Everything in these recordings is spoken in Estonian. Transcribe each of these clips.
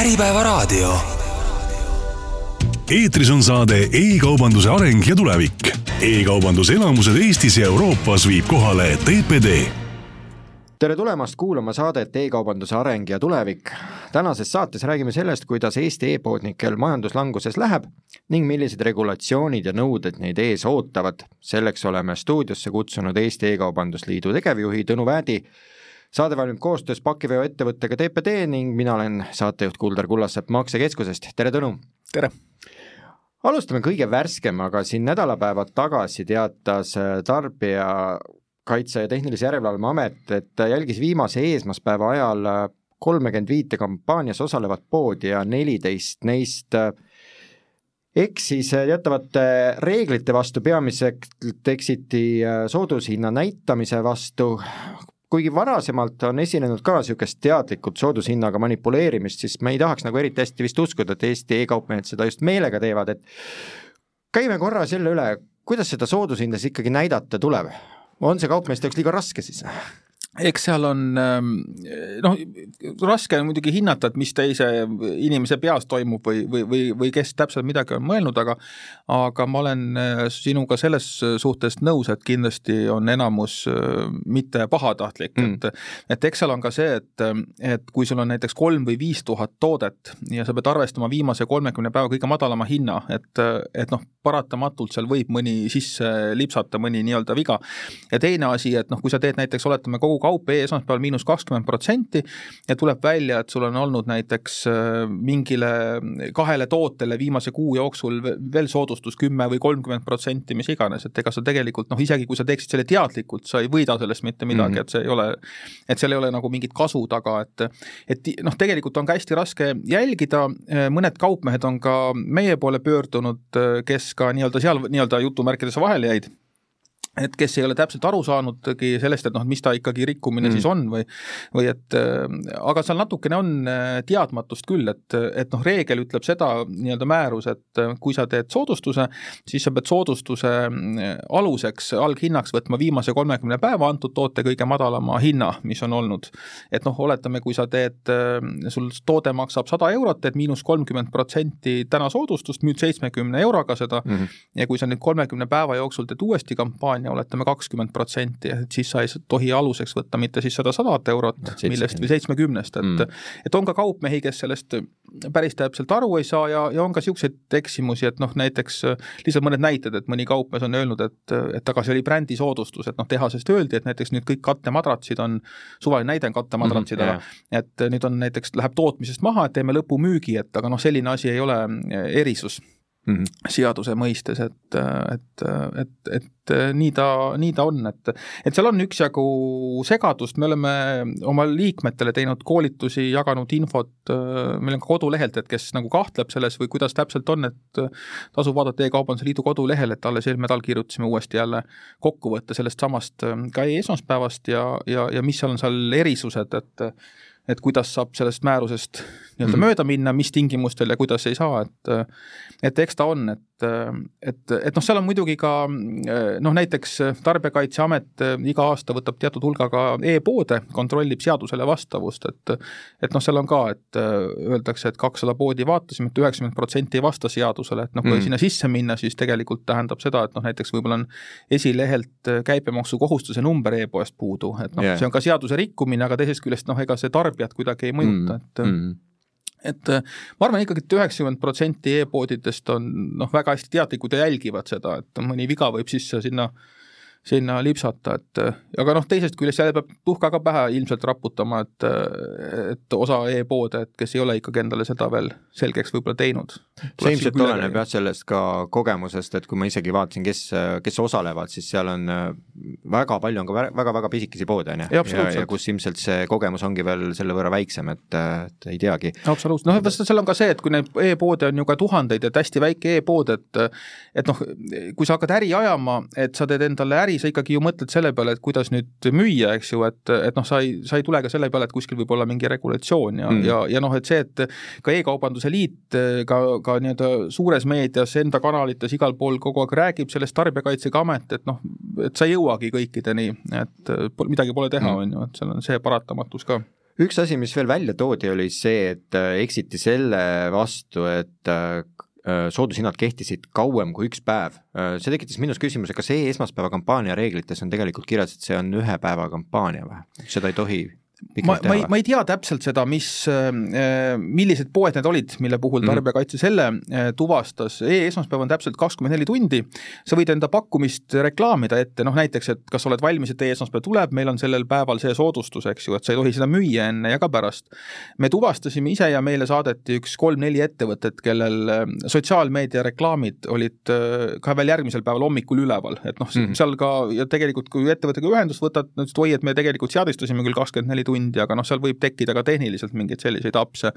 Äripäevaraadio. eetris on saade E-kaubanduse areng ja tulevik e. e-kaubanduse elamused Eestis ja Euroopas viib kohale TPD tere tulemast kuulama saadet E-kaubanduse areng ja tulevik. tänases saates räägime sellest, kuidas Eesti e-poodnikel majanduslanguses läheb ning millised regulatsioonid ja nõuded neid ees ootavad. selleks oleme stuudiosse kutsunud Eesti E-kaubandusliidu tegevjuhi Tõnu Väädi saade valmib koostöös pakiveoettevõttega TPD ning mina olen saatejuht Kuldar Kullassepp Maksekeskusest, tere Tõnu! tere! alustame kõige värskemaga, siin nädalapäevad tagasi teatas äh, Tarbijakaitse ja Tehnilise Järelevalve Amet, et jälgis viimase eesmaspäeva ajal äh, kolmekümmend viite kampaanias osalevat poodi ja neliteist neist äh, eksis teatavate reeglite vastu, peamiselt eksiti soodushinna näitamise vastu, kuigi varasemalt on esinenud ka niisugust teadlikult soodushinnaga manipuleerimist, siis me ei tahaks nagu eriti hästi vist uskuda, et Eesti e-kaupmehed seda just meelega teevad, et käime korra selle üle, kuidas seda soodushinda siis ikkagi näidata tuleb? on see kaupmeeste jaoks liiga raske siis? Eks seal on ähm, noh, raske on muidugi hinnata, et mis teise inimese peas toimub või, või, või, või kes täpselt midagi on mõelnud, aga aga ma olen äh, sinuga selles suhtes nõus, et kindlasti on enamus äh, mitte pahatahtlik mm., et et eks seal on ka see, et, et kui sul on näiteks kolm või viis tuhat toodet ja sa pead arvestama viimase kolmekümne päeva kõige madalama hinna, et, et noh, paratamatult seal võib mõni sisse lipsata, mõni nii-öelda viga. ja teine asi, et noh, kui sa teed näiteks, oletame, kogu kaup e-esmaspäeval miinus kakskümmend protsenti ja tuleb välja, et sul on olnud näiteks äh, mingile kahele tootele viimase kuu jooksul veel soodustus kümme või kolmkümmend protsenti, mis iganes, et ega sa tegelikult noh, isegi kui sa teeksid selle teadlikult, sa ei võida sellest mitte midagi mm, -hmm. et see ei ole, et seal ei ole nagu mingit kasu taga, et et noh, tegelikult on ka hästi raske jälgida, mõned kaupmehed on ka meie poole pöördunud, kes ka nii-öelda seal nii-öelda jutumärkides vahele jäid et kes ei ole täpselt aru saanudki sellest, et noh, mis ta ikkagi rikkumine mm. siis on või või et äh, aga seal natukene on äh, teadmatust küll, et, et noh, reegel ütleb seda nii-öelda määrus, et äh, kui sa teed soodustuse, siis sa pead soodustuse aluseks, alghinnaks võtma viimase kolmekümne päeva antud toote kõige madalama hinna, mis on olnud. et noh, oletame, kui sa teed, sul toode maksab sada eurot, et miinus kolmkümmend protsenti täna soodustust, müüd seitsmekümne euroga seda mm ja kui sa nüüd kolmekümne päeva jooksul teed uuesti kampaania, ja oletame kakskümmend protsenti, et siis sa ei tohi aluseks võtta mitte siis sada sadat eurot, millest või seitsmekümnest, et mm. et on ka kaupmehi, kes sellest päris täpselt aru ei saa ja, ja on ka niisuguseid eksimusi, et noh, näiteks lihtsalt mõned näited, et mõni kaupmees on öelnud, et, et aga see oli brändisoodustus, et noh, tehasest öeldi, et näiteks nüüd kõik kattemadratsid on, suvaline näide on kattemadratsid mm, -hmm, aga et nüüd on näiteks, läheb tootmisest maha, et teeme lõpumüügi, et aga noh, selline asi ei ole erisus mm -hmm. seaduse mõistes, et, et, et, et nii ta, nii ta on, et et seal on üksjagu segadust, me oleme oma liikmetele teinud koolitusi, jaganud infot, meil on ka kodulehelt, et kes nagu kahtleb selles või kuidas täpselt on, et tasub vaadata E-kaubanduse Liidu kodulehel, et alles eelmine nädal kirjutasime uuesti jälle kokkuvõtte sellest samast ka esmaspäevast ja, ja, ja mis seal on seal erisused, et et kuidas saab sellest määrusest nii-öelda mm -hmm. mööda minna, mis tingimustel ja kuidas ei saa, et et eks ta on, et, et, et noh, seal on muidugi ka noh, näiteks Tarbijakaitseamet iga aasta võtab teatud hulga ka e-poode, kontrollib seadusele vastavust, et et noh, seal on ka, et öeldakse, et kakssada poodi vaatasime, et üheksakümmend protsenti ei vasta seadusele, et noh, kui mm sinna sisse minna, siis tegelikult tähendab seda, et noh, näiteks võib-olla on esilehelt käibemaksukohustuse number e-poest puudu, et noh yeah., see on ka seaduse rikkumine, aga teisest küljest noh, ega see tarbija tarbijat kuidagi ei mõjuta mm., et mm et ma arvan ikkagi et, et üheksakümmend protsenti e-poodidest on noh, väga hästi teadlikud ja jälgivad seda, et mõni viga võib sisse sinna äh, sinna lipsata, et aga noh, teisest küljest jälle peab tuhka ka pähe ilmselt raputama, et et osa e-poode, et kes ei ole ikkagi endale seda veel selgeks võib-olla teinud. see ilmselt oleneb jah, sellest ka kogemusest, et kui ma isegi vaatasin, kes, kes osalevad, siis seal on väga palju on ka väga-väga pisikesi poode, on ju, ja, ja, ja kus ilmselt see kogemus ongi veel selle võrra väiksem, et, et ei teagi. absoluutselt, noh, seal on ka see, et kui neid e-poode on ju ka tuhandeid, et hästi väike e-pood, et et noh, kui sa hakkad äri ajama, et sa teed endale äri, sa ikkagi ju mõtled selle peale, et kuidas nüüd müüa, eks ju, et, et noh, sa ei, sa ei tule ka selle peale, et kuskil võib olla mingi regulatsioon ja mm., ja, ja noh, et see, et ka E-kaubanduse Liit ka, ka nii-öelda suures meedias, enda kanalites, igal pool kogu aeg räägib sellest Tarbijakaitsega Amet, et noh, et sa ei jõuagi kõikideni, et midagi pole teha, mm. on ju, et seal on see paratamatus ka üks asi, mis veel välja toodi, oli see, et eksiti selle vastu, et soodushinnad kehtisid kauem kui üks päev. see tekitas minus küsimuse, kas e-esmaspäeva kampaania reeglites on tegelikult kirjas, et see on ühe päeva kampaania või? seda ei tohi ma, ma ei, ma ei tea täpselt seda, mis, äh, millised poed need olid, mille puhul mhm. Tarbijakaitse selle äh, tuvastas e, esmaspäev on täpselt kakskümmend neli tundi, sa võid enda pakkumist reklaamida ette, noh näiteks, et kas oled valmis, et e-esmaspäev tuleb, meil on sellel päeval see soodustus, eks ju, et sa ei tohi seda müüa enne ja ka pärast. me tuvastasime ise ja meile saadeti üks kolm-neli ettevõtet, kellel äh, sotsiaalmeedia reklaamid olid ka veel järgmisel päeval hommikul üleval, et noh mm -hmm., seal ka ja tegelikult, kui ettevõttega ühendust võtad, nad ütlesid oi, et me tegelikult seadistasime küll kakskümmend neli tundi, aga noh, seal võib tekkida ka tehniliselt mingeid selliseid apse.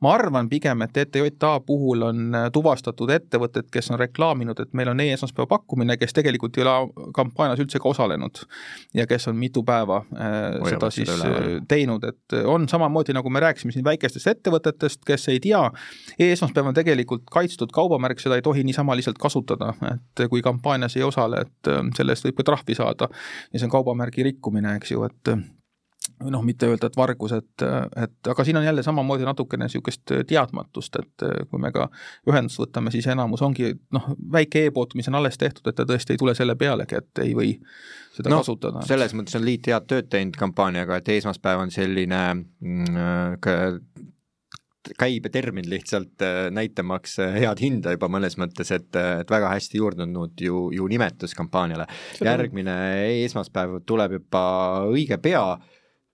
ma arvan pigem, et ETJA puhul on äh, tuvastatud ettevõtted, kes on reklaaminud, et meil on e-esmaspäeva pakkumine, kes tegelikult ei ole kampaanias üldse ka osalenud ja kes on mitu päeva äh, Hoiavad seda siis üle. Äh, teinud, et on samamoodi, nagu me rääkisime siin väikestest ettevõtetest, kes ei tea e, esmaspäev on tegelikult kaitstud kaubamärk, seda ei tohi niisama lihtsalt kasutada, et kui kampaanias ei osale, et selle eest võib ka trahvi saada ja see on kaubamärgi rikkumine, eks ju, et noh, mitte öelda, et vargus, et, et aga siin on jälle samamoodi natukene niisugust teadmatust, et kui me ka ühendust võtame, siis enamus ongi noh, väike e-pood, mis on alles tehtud, et ta tõesti ei tule selle pealegi, et ei või seda no, kasutada. selles mõttes on liit head tööd teinud kampaaniaga, et esmaspäev on selline mm, käibetermin lihtsalt äh, näitamaks äh, head hinda juba mõnes mõttes, et, et väga hästi juurdunud ju, ju nimetus kampaaniale. järgmine esmaspäev tuleb juba õige pea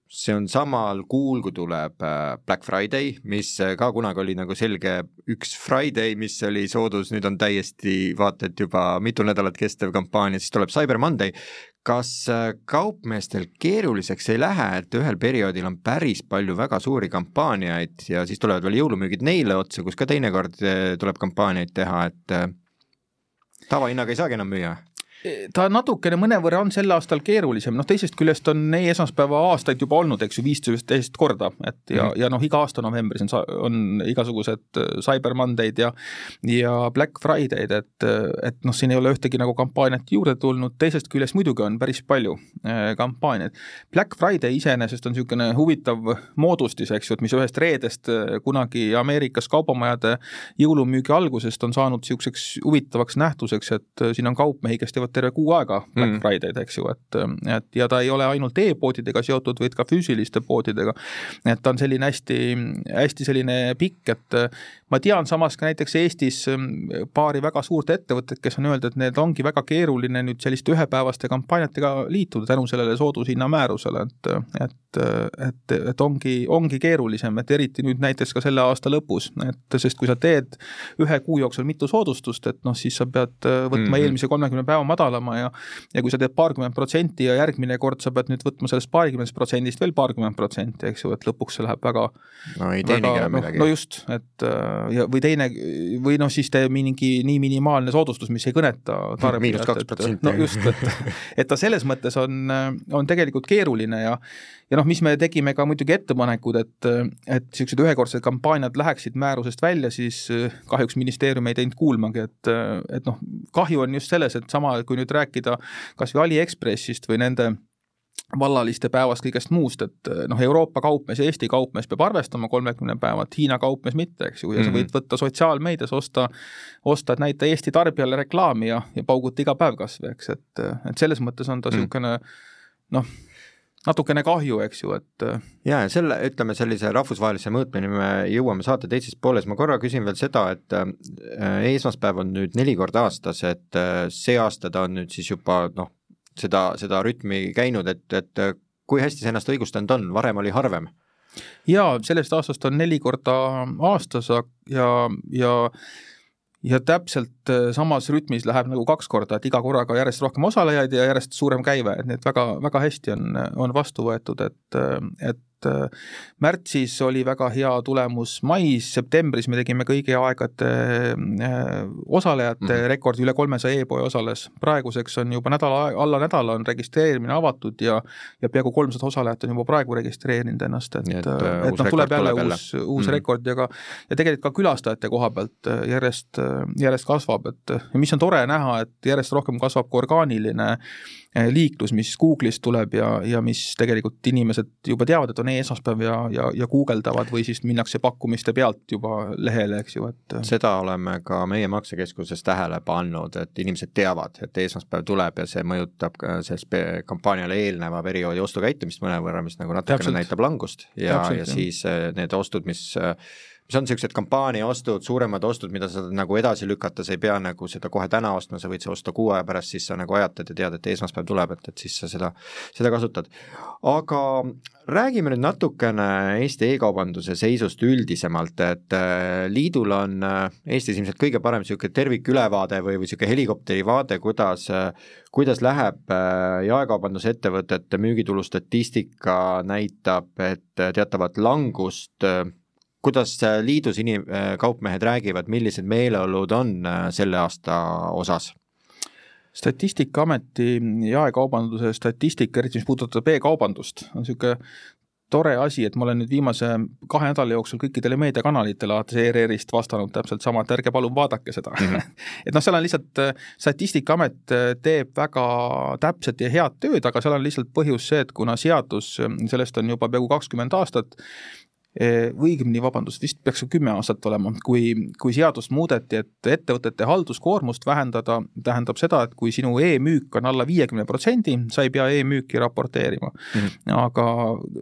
see on samal kuul, kui tuleb äh, Black Friday, mis äh, ka kunagi oli nagu selge üks Friday, mis oli soodus, nüüd on täiesti vaata et juba mitu nädalat kestev kampaania, siis tuleb Cyber Monday. kas äh, kaupmeestel keeruliseks ei lähe, et ühel perioodil on päris palju väga suuri kampaaniaid ja siis tulevad veel jõulumüügid neile otsa, kus ka teinekord tuleb kampaaniaid teha, et tavahinnaga ei saagi enam müüa? Ta natukene mõnevõrra on sel aastal keerulisem, noh teisest küljest on e-esmaspäeva aastaid juba olnud, eks ju, viisteist korda, et ja mm, -hmm. ja noh, iga aasta novembris on, on igasugused äh, Cyber Monday'd ja ja Black Friday'd, et, et noh, siin ei ole ühtegi nagu kampaaniat juurde tulnud, teisest küljest muidugi on päris palju äh, kampaaniaid. Black Friday iseenesest on niisugune huvitav moodustis, eks ju, et mis ühest reedest äh, kunagi Ameerikas kaubamajade jõulumüügi algusest on saanud niisuguseks huvitavaks nähtuseks, et siin on kaupmehi, kes teevad terve kuu aega Black mm. Friday'd, eks ju, et, et ja ta ei ole ainult e-poodidega seotud, vaid ka füüsiliste poodidega. et ta on selline hästi, hästi selline pikk, et ma tean samas ka näiteks Eestis paari väga suurt ettevõtet, kes on öelnud, et need ongi väga keeruline nüüd selliste ühepäevaste kampaaniatega liituda tänu sellele soodushinna määrusele, et, et, et, et ongi, ongi keerulisem, et eriti nüüd näiteks ka selle aasta lõpus, et sest kui sa teed ühe kuu jooksul mitu soodustust, et noh, siis sa pead võtma mm -hmm. eelmise kolmekümne päeva madalama ja ja kui sa teed paarkümmend protsenti ja järgmine kord sa pead nüüd võtma sellest paarikümnest protsendist veel paarkümmend protsenti, eks ju, et lõpuks see läheb väga no ei teenigi enam no, midagi. no just, et ja või teine, või noh, siis tee mingi nii minimaalne soodustus, mis ei kõneta tarbijat. miinus kaks protsenti. no just, et, et ta selles mõttes on, on tegelikult keeruline ja ja noh, mis me tegime ka muidugi ettepanekud, et, et niisugused ühekordsed kampaaniad läheksid määrusest välja, siis kahjuks ministeerium ei teinud kuulmagi, et, et noh, kahju on just selles, et sama, kui nüüd rääkida kas või Aliekspressist või nende vallaliste päevast, kõigest muust, et noh, Euroopa kaupmees ja Eesti kaupmees peab arvestama kolmekümne päevat, Hiina kaupmees mitte, eks ju, ja sa võid mhm. võtta sotsiaalmeedias, osta, osta, et näita Eesti tarbijale reklaami ja, ja pauguta iga päev kas või, eks, et, et selles mõttes on ta mhm. niisugune noh, natukene kahju, eks ju, et ja, ja selle, ütleme sellise rahvusvahelise mõõtmeni me jõuame saate teises pooles, ma korra küsin veel seda, et esmaspäev on nüüd neli korda aastas, et see aasta ta on nüüd siis juba noh, seda, seda rütmi käinud, et, et kui hästi see ennast õigustanud on, varem oli harvem? jaa, sellest aastast on neli korda aastas ja, ja ja täpselt äh, samas rütmis läheb nagu kaks korda, et iga korraga järjest rohkem osalejaid ja järjest suurem käive, et need väga, väga hästi on, on vastu võetud, et, et et äh, märtsis oli väga hea tulemus, mais, septembris me tegime kõigi aegade äh, osalejate mm -hmm. rekordi, üle kolmesaja e-poe osales. praeguseks on juba nädala, alla nädala on registreerimine avatud ja ja peaaegu kolmsada osalejat on juba praegu registreerinud ennast, et, et, äh, et noh, tuleb jälle uus, uus mm -hmm. rekord ja ka ja tegelikult ka külastajate koha pealt järjest, järjest kasvab, et ja mis on tore näha, et järjest rohkem kasvab ka orgaaniline liiklus, mis Google'ist tuleb ja, ja mis tegelikult inimesed juba teavad, et on e-esmaspäev ja, ja, ja guugeldavad või siis minnakse pakkumiste pealt juba lehele, eks ju, et seda oleme ka meie maksekeskuses tähele pannud, et inimesed teavad, et esmaspäev tuleb ja see mõjutab ka sellest kampaaniale eelneva perioodi ostukäitumist mõnevõrra, mis nagu natukene näitab langust. Ja, ja siis eh, need ostud, mis mis on niisugused kampaaniaostud, suuremad ostud, mida sa nagu edasi lükata, sa ei pea nagu seda kohe täna ostma, sa võid seda osta kuu aja pärast, siis sa nagu ajatad ja tead, et esmaspäev tuleb, et, et siis sa seda, seda kasutad. aga räägime nüüd natukene Eesti e-kaubanduse seisust üldisemalt, et äh, liidul on äh, Eestis ilmselt kõige parem niisugune tervikülevaade või, või niisugune helikopteri vaade, kuidas kuidas läheb jaekaubandusettevõtete müügitulu statistika näitab, et teatavat langust kuidas liidus inim-, kaupmehed räägivad, millised meeleolud on äh, selle aasta osas? statistikaameti jaekaubanduse statistika, eriti mis puudutab e-kaubandust, on niisugune tore asi, et ma olen nüüd viimase kahe nädala jooksul kõikidele meediakanalitele alates ERR-ist vastanud täpselt sama, et ärge palun vaadake seda mm. -hmm. et noh, seal on lihtsalt, äh, Statistikaamet äh, teeb väga täpset ja head tööd, aga seal on lihtsalt põhjus see, et kuna seadus, sellest on juba peaaegu kakskümmend aastat, või õigemini, vabandust, vist peaks kümme aastat olema, kui, kui seadust muudeti, et ettevõtete halduskoormust vähendada, tähendab seda, et kui sinu e-müük on alla viiekümne protsendi, sa ei pea e-müüki raporteerima mm. -hmm. aga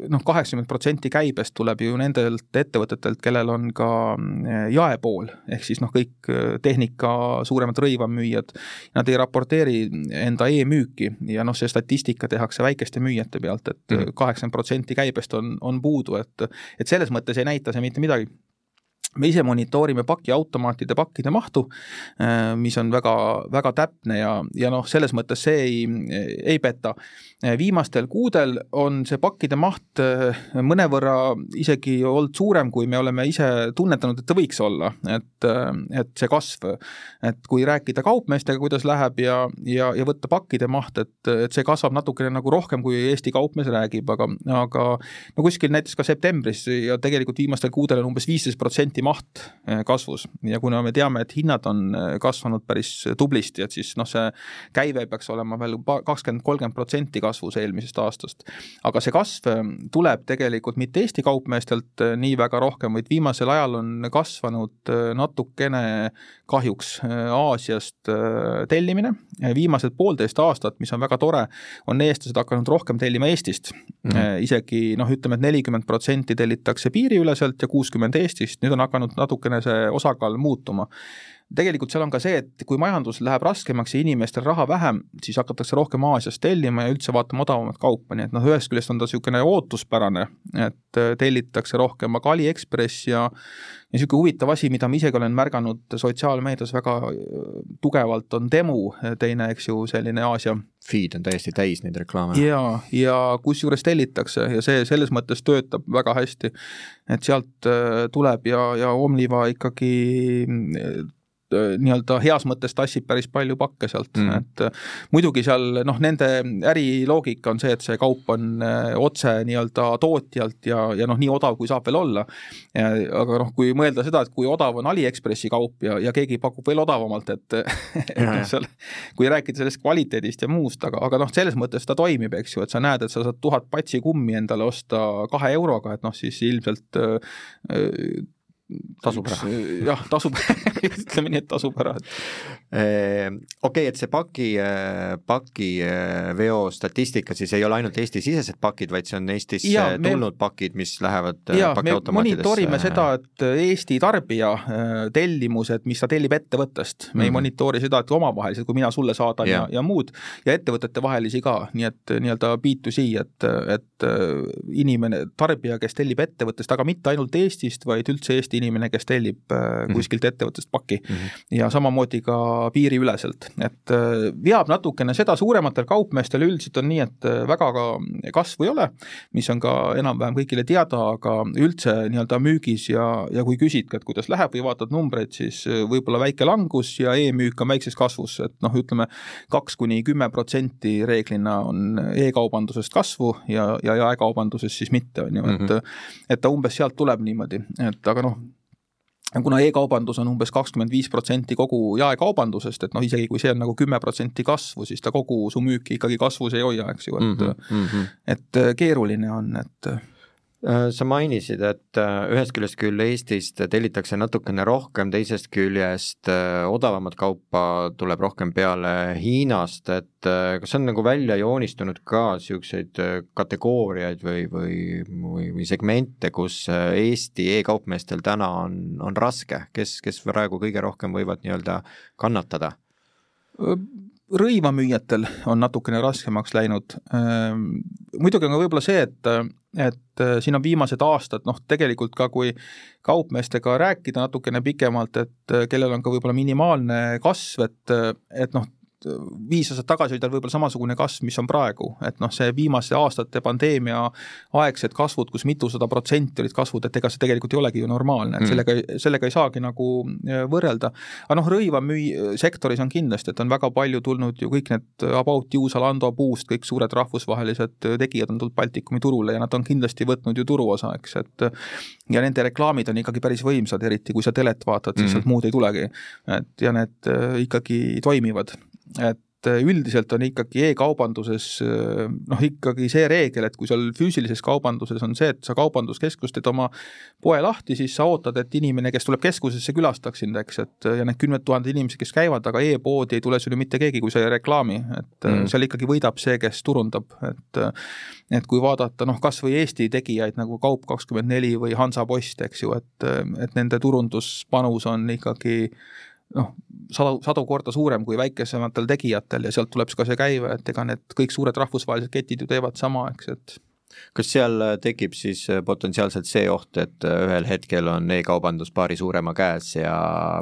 noh, kaheksakümmend protsenti käibest tuleb ju nendelt ettevõtetelt, kellel on ka eh, jaepool, ehk siis noh, kõik eh, tehnika, suuremad rõivamüüjad, nad ei raporteeri enda e-müüki ja noh, see statistika tehakse väikeste müüjate pealt, et mhm. kaheksakümmend protsenti käibest on, on puudu, et, et selles selles mõttes ei näita see mitte midagi me ise monitoorime pakiautomaatide pakkide mahtu, äh, mis on väga, väga täpne ja, ja noh, selles mõttes see ei, ei peta. viimastel kuudel on see pakkide maht äh, mõnevõrra isegi olnud suurem, kui me oleme ise tunnetanud, et ta võiks olla, et, äh, et see kasv, et kui rääkida kaupmeestega, kuidas läheb ja, ja, ja võtta pakkide maht, et, et see kasvab natukene nagu rohkem, kui Eesti kaupmees räägib, aga, aga no kuskil näiteks ka septembris ja tegelikult viimastel kuudel on umbes viisteist protsenti maht eh, kasvus ja kuna me teame, et hinnad on eh, kasvanud päris tublisti, et siis noh, see käive peaks olema veel kakskümmend, kolmkümmend protsenti kasvus eelmisest aastast. aga see kasv tuleb tegelikult mitte Eesti kaupmeestelt nii väga rohkem, vaid viimasel ajal on kasvanud natukene kahjuks Aasiast tellimine, viimased poolteist aastat, mis on väga tore, on eestlased hakanud rohkem tellima Eestist mm. -hmm. isegi noh, ütleme et, et nelikümmend protsenti tellitakse piiriüleselt ja kuuskümmend Eestist, nüüd on hakanud natukene see osakaal muutuma. Tegelikult seal on ka see, et kui majandus läheb raskemaks ja inimestel raha vähem, siis hakatakse rohkem Aasiast tellima ja üldse vaatama odavamat kaupa, nii et noh, ühest küljest on ta niisugune ootuspärane, et äh, tellitakse rohkem, aga Aliekspress ja ja niisugune huvitav asi, mida ma isegi olen märganud sotsiaalmeedias väga äh, tugevalt, on Temu, teine, eks ju, selline Aasia feed on täiesti täis neid reklaame. ja, ja kusjuures tellitakse ja see selles mõttes töötab väga hästi. et sealt äh, tuleb ja, ja Omniva ikkagi Äh, nii-öelda heas mõttes tassib päris palju pakke sealt mm., et äh, muidugi seal noh, nende äriloogika on see, et see kaup on äh, otse nii-öelda tootjalt ja, ja noh, nii odav, kui saab veel olla. aga noh, kui mõelda seda, et kui odav on Aliekspressi kaup ja, ja keegi pakub veel odavamalt, et, et noh, seal kui rääkida sellest kvaliteedist ja muust, aga, aga noh, selles mõttes ta toimib, eks ju, et sa näed, et sa saad tuhat patsi kummi endale osta kahe euroga, et noh, siis ilmselt tasub ära. jah, tasub ütleme nii, et tasub ära, et ehm, okei okay,, et see paki, äh, pakiveo statistika siis ei ole ainult Eesti-sisesed pakid, vaid see on Eestisse ja, tulnud me, pakid, mis lähevad äh, ja, pakiautomaatidesse. monitoorime seda, et Eesti tarbija tellimused, mis ta tellib ettevõttest, me mm -hmm. ei mhm. monitoori seda, et omavahelised, kui mina sulle saadan ja, ja, ja muud, ja ettevõtete vahelisi ka, nii et nii-öelda B2C, et, et inimene, tarbija, kes tellib ettevõttest, aga mitte ainult Eestist, vaid üldse Eesti inimene, kes tellib mm -hmm. kuskilt ettevõttest pakki mm. -hmm. ja samamoodi ka piiriüleselt, et äh, veab natukene seda, suurematel kaupmeestel üldiselt on nii, et äh, väga ka kasvu ei ole, mis on ka enam-vähem kõigile teada, aga üldse nii-öelda müügis ja, ja kui küsid, et kuidas läheb või vaatad numbreid, siis võib-olla väike langus ja e-müük on väikses kasvus, et noh, ütleme kaks kuni kümme protsenti reeglina on e-kaubandusest kasvu ja, ja jaekaubanduses siis mitte, on ju, et -hmm. et ta umbes sealt tuleb niimoodi, et aga noh, kuna e-kaubandus on umbes kakskümmend viis protsenti kogu jaekaubandusest, et noh, isegi kui see on nagu kümme protsenti kasvu, siis ta kogu su müüki ikkagi kasvus ei hoia, eks ju, et mm -hmm. et keeruline on, et sa mainisid, et äh, ühest küljest küll Eestist tellitakse natukene rohkem, teisest küljest äh, odavamat kaupa tuleb rohkem peale Hiinast, et kas on nagu välja joonistunud ka niisuguseid kategooriaid või, või, või, või segmente, kus Eesti e-kaupmeestel täna on, on raske, kes, kes praegu kõige rohkem võivad nii-öelda kannatada? Rõivamüüjatel on natukene raskemaks läinud. muidugi on ka võib-olla see, et et äh, siin on viimased aastad noh, tegelikult ka kui kaupmeestega rääkida natukene pikemalt, et äh, kellel on ka võib-olla minimaalne kasv, et, äh, et noh, viis aastat tagasi oli tal võib-olla samasugune kasv, mis on praegu, et noh, see viimaste aastate pandeemia aegsed kasvud, kus mitusada protsenti olid kasvud, et ega see tegelikult ei olegi ju normaalne, et mm. sellega, sellega ei saagi nagu äh, võrrelda. aga noh, rõivamüü-, sektoris on kindlasti, et on väga palju tulnud ju kõik need About You, Zalando, Boost, kõik suured rahvusvahelised tegijad on tulnud Baltikumi turule ja nad on kindlasti võtnud ju turuosa, eks, et ja nende reklaamid on ikkagi päris võimsad, eriti kui sa telet vaatad, siis mm. sealt muud ei tulegi. et ja need äh, ikkagi toimivad et äh, üldiselt on ikkagi e-kaubanduses äh, noh, ikkagi see reegel, et kui sul füüsilises kaubanduses on see, et sa kaubanduskeskus teed oma poe lahti, siis sa ootad, et inimene, kes tuleb keskusesse, külastaks sind, eks, et ja need kümned tuhanded inimesed, kes käivad, aga e-poodi ei tule sul ju mitte keegi, kui sa ei reklaami, et äh, mm. seal ikkagi võidab see, kes turundab, et et kui vaadata noh, kas või Eesti tegijaid nagu Kaup24 või Hansapost, eks ju, et, et nende turunduspanus on ikkagi noh, sadu, sadu korda suurem kui väikesematel tegijatel ja sealt tuleb ka see käive, et ega need kõik suured rahvusvahelised ketid ju teevad sama, eks, et kas seal äh, tekib siis äh, potentsiaalselt see oht, et äh, ühel hetkel on e-kaubandus paari suurema käes ja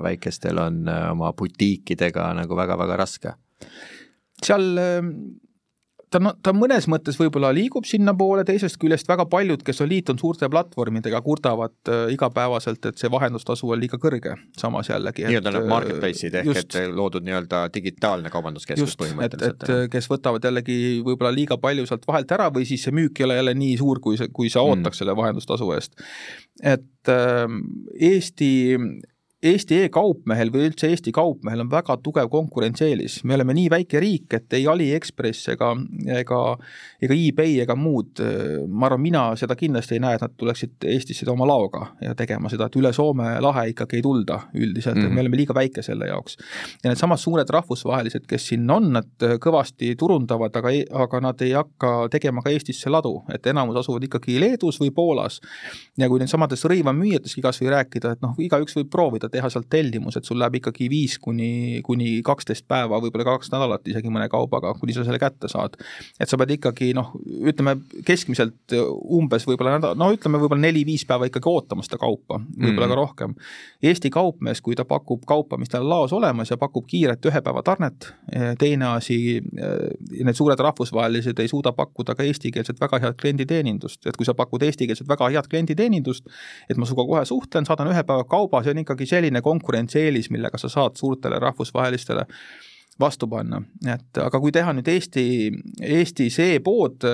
väikestel on oma butiikidega nagu väga-väga raske? seal ta, ta mõnes mõttes võib-olla liigub sinnapoole, teisest küljest väga paljud, kes on liitunud suurte platvormidega, kurdavad äh, igapäevaselt, et see vahendustasu on liiga kõrge, samas jällegi. nii-öelda nagu marketplace'id ehk just, et loodud nii-öelda digitaalne kaubanduskeskus põhimõtteliselt. et, et kes võtavad jällegi võib-olla liiga palju sealt vahelt ära või siis see müük ei ole jälle nii suur, kui see, kui sa ootaks mm. selle vahendustasu eest. et äh, Eesti Eesti e-kaupmehel või üldse Eesti kaupmehel on väga tugev konkurentsieelis, me oleme nii väike riik, et ei Aliekspress ega, ega, ega eBay ega muud, ma arvan, mina seda kindlasti ei näe, et nad tuleksid Eestisse oma laoga ja tegema seda, et üle Soome lahe ikkagi ei tulda üldiselt mm, -hmm. et me mhm. oleme liiga väike selle jaoks. ja needsamad suured rahvusvahelised, kes siin on, nad kõvasti turundavad, aga, aga nad ei hakka tegema ka Eestisse ladu, et enamus asuvad ikkagi Leedus või Poolas. ja kui needsamadest rõivamüüjatest kas või rääkida, et noh, igaüks võib proovida teha sealt tellimus, et sul läheb ikkagi viis kuni, kuni kaksteist päeva, võib-olla kaks nädalat isegi mõne kaubaga, kuni sa selle kätte saad. et sa pead ikkagi noh, ütleme keskmiselt umbes võib-olla nädal, no ütleme võib-olla neli-viis päeva ikkagi ootama seda kaupa, võib-olla mm. ka rohkem. Eesti kaupmees, kui ta pakub kaupa, mis tal laos olemas ja pakub kiiret ühe päeva tarnet, teine asi, need suured rahvusvahelised ei suuda pakkuda ka eestikeelset väga head klienditeenindust, et kui sa pakud eestikeelset väga head klienditeenindust, et ma sinuga kohe suhtlen, saadan ühe päeva kauba, see on ikkagi selline selline konkurentsieelis, millega sa saad suurtele rahvusvahelistele vastu panna, et aga kui teha nüüd Eesti, Eesti see pood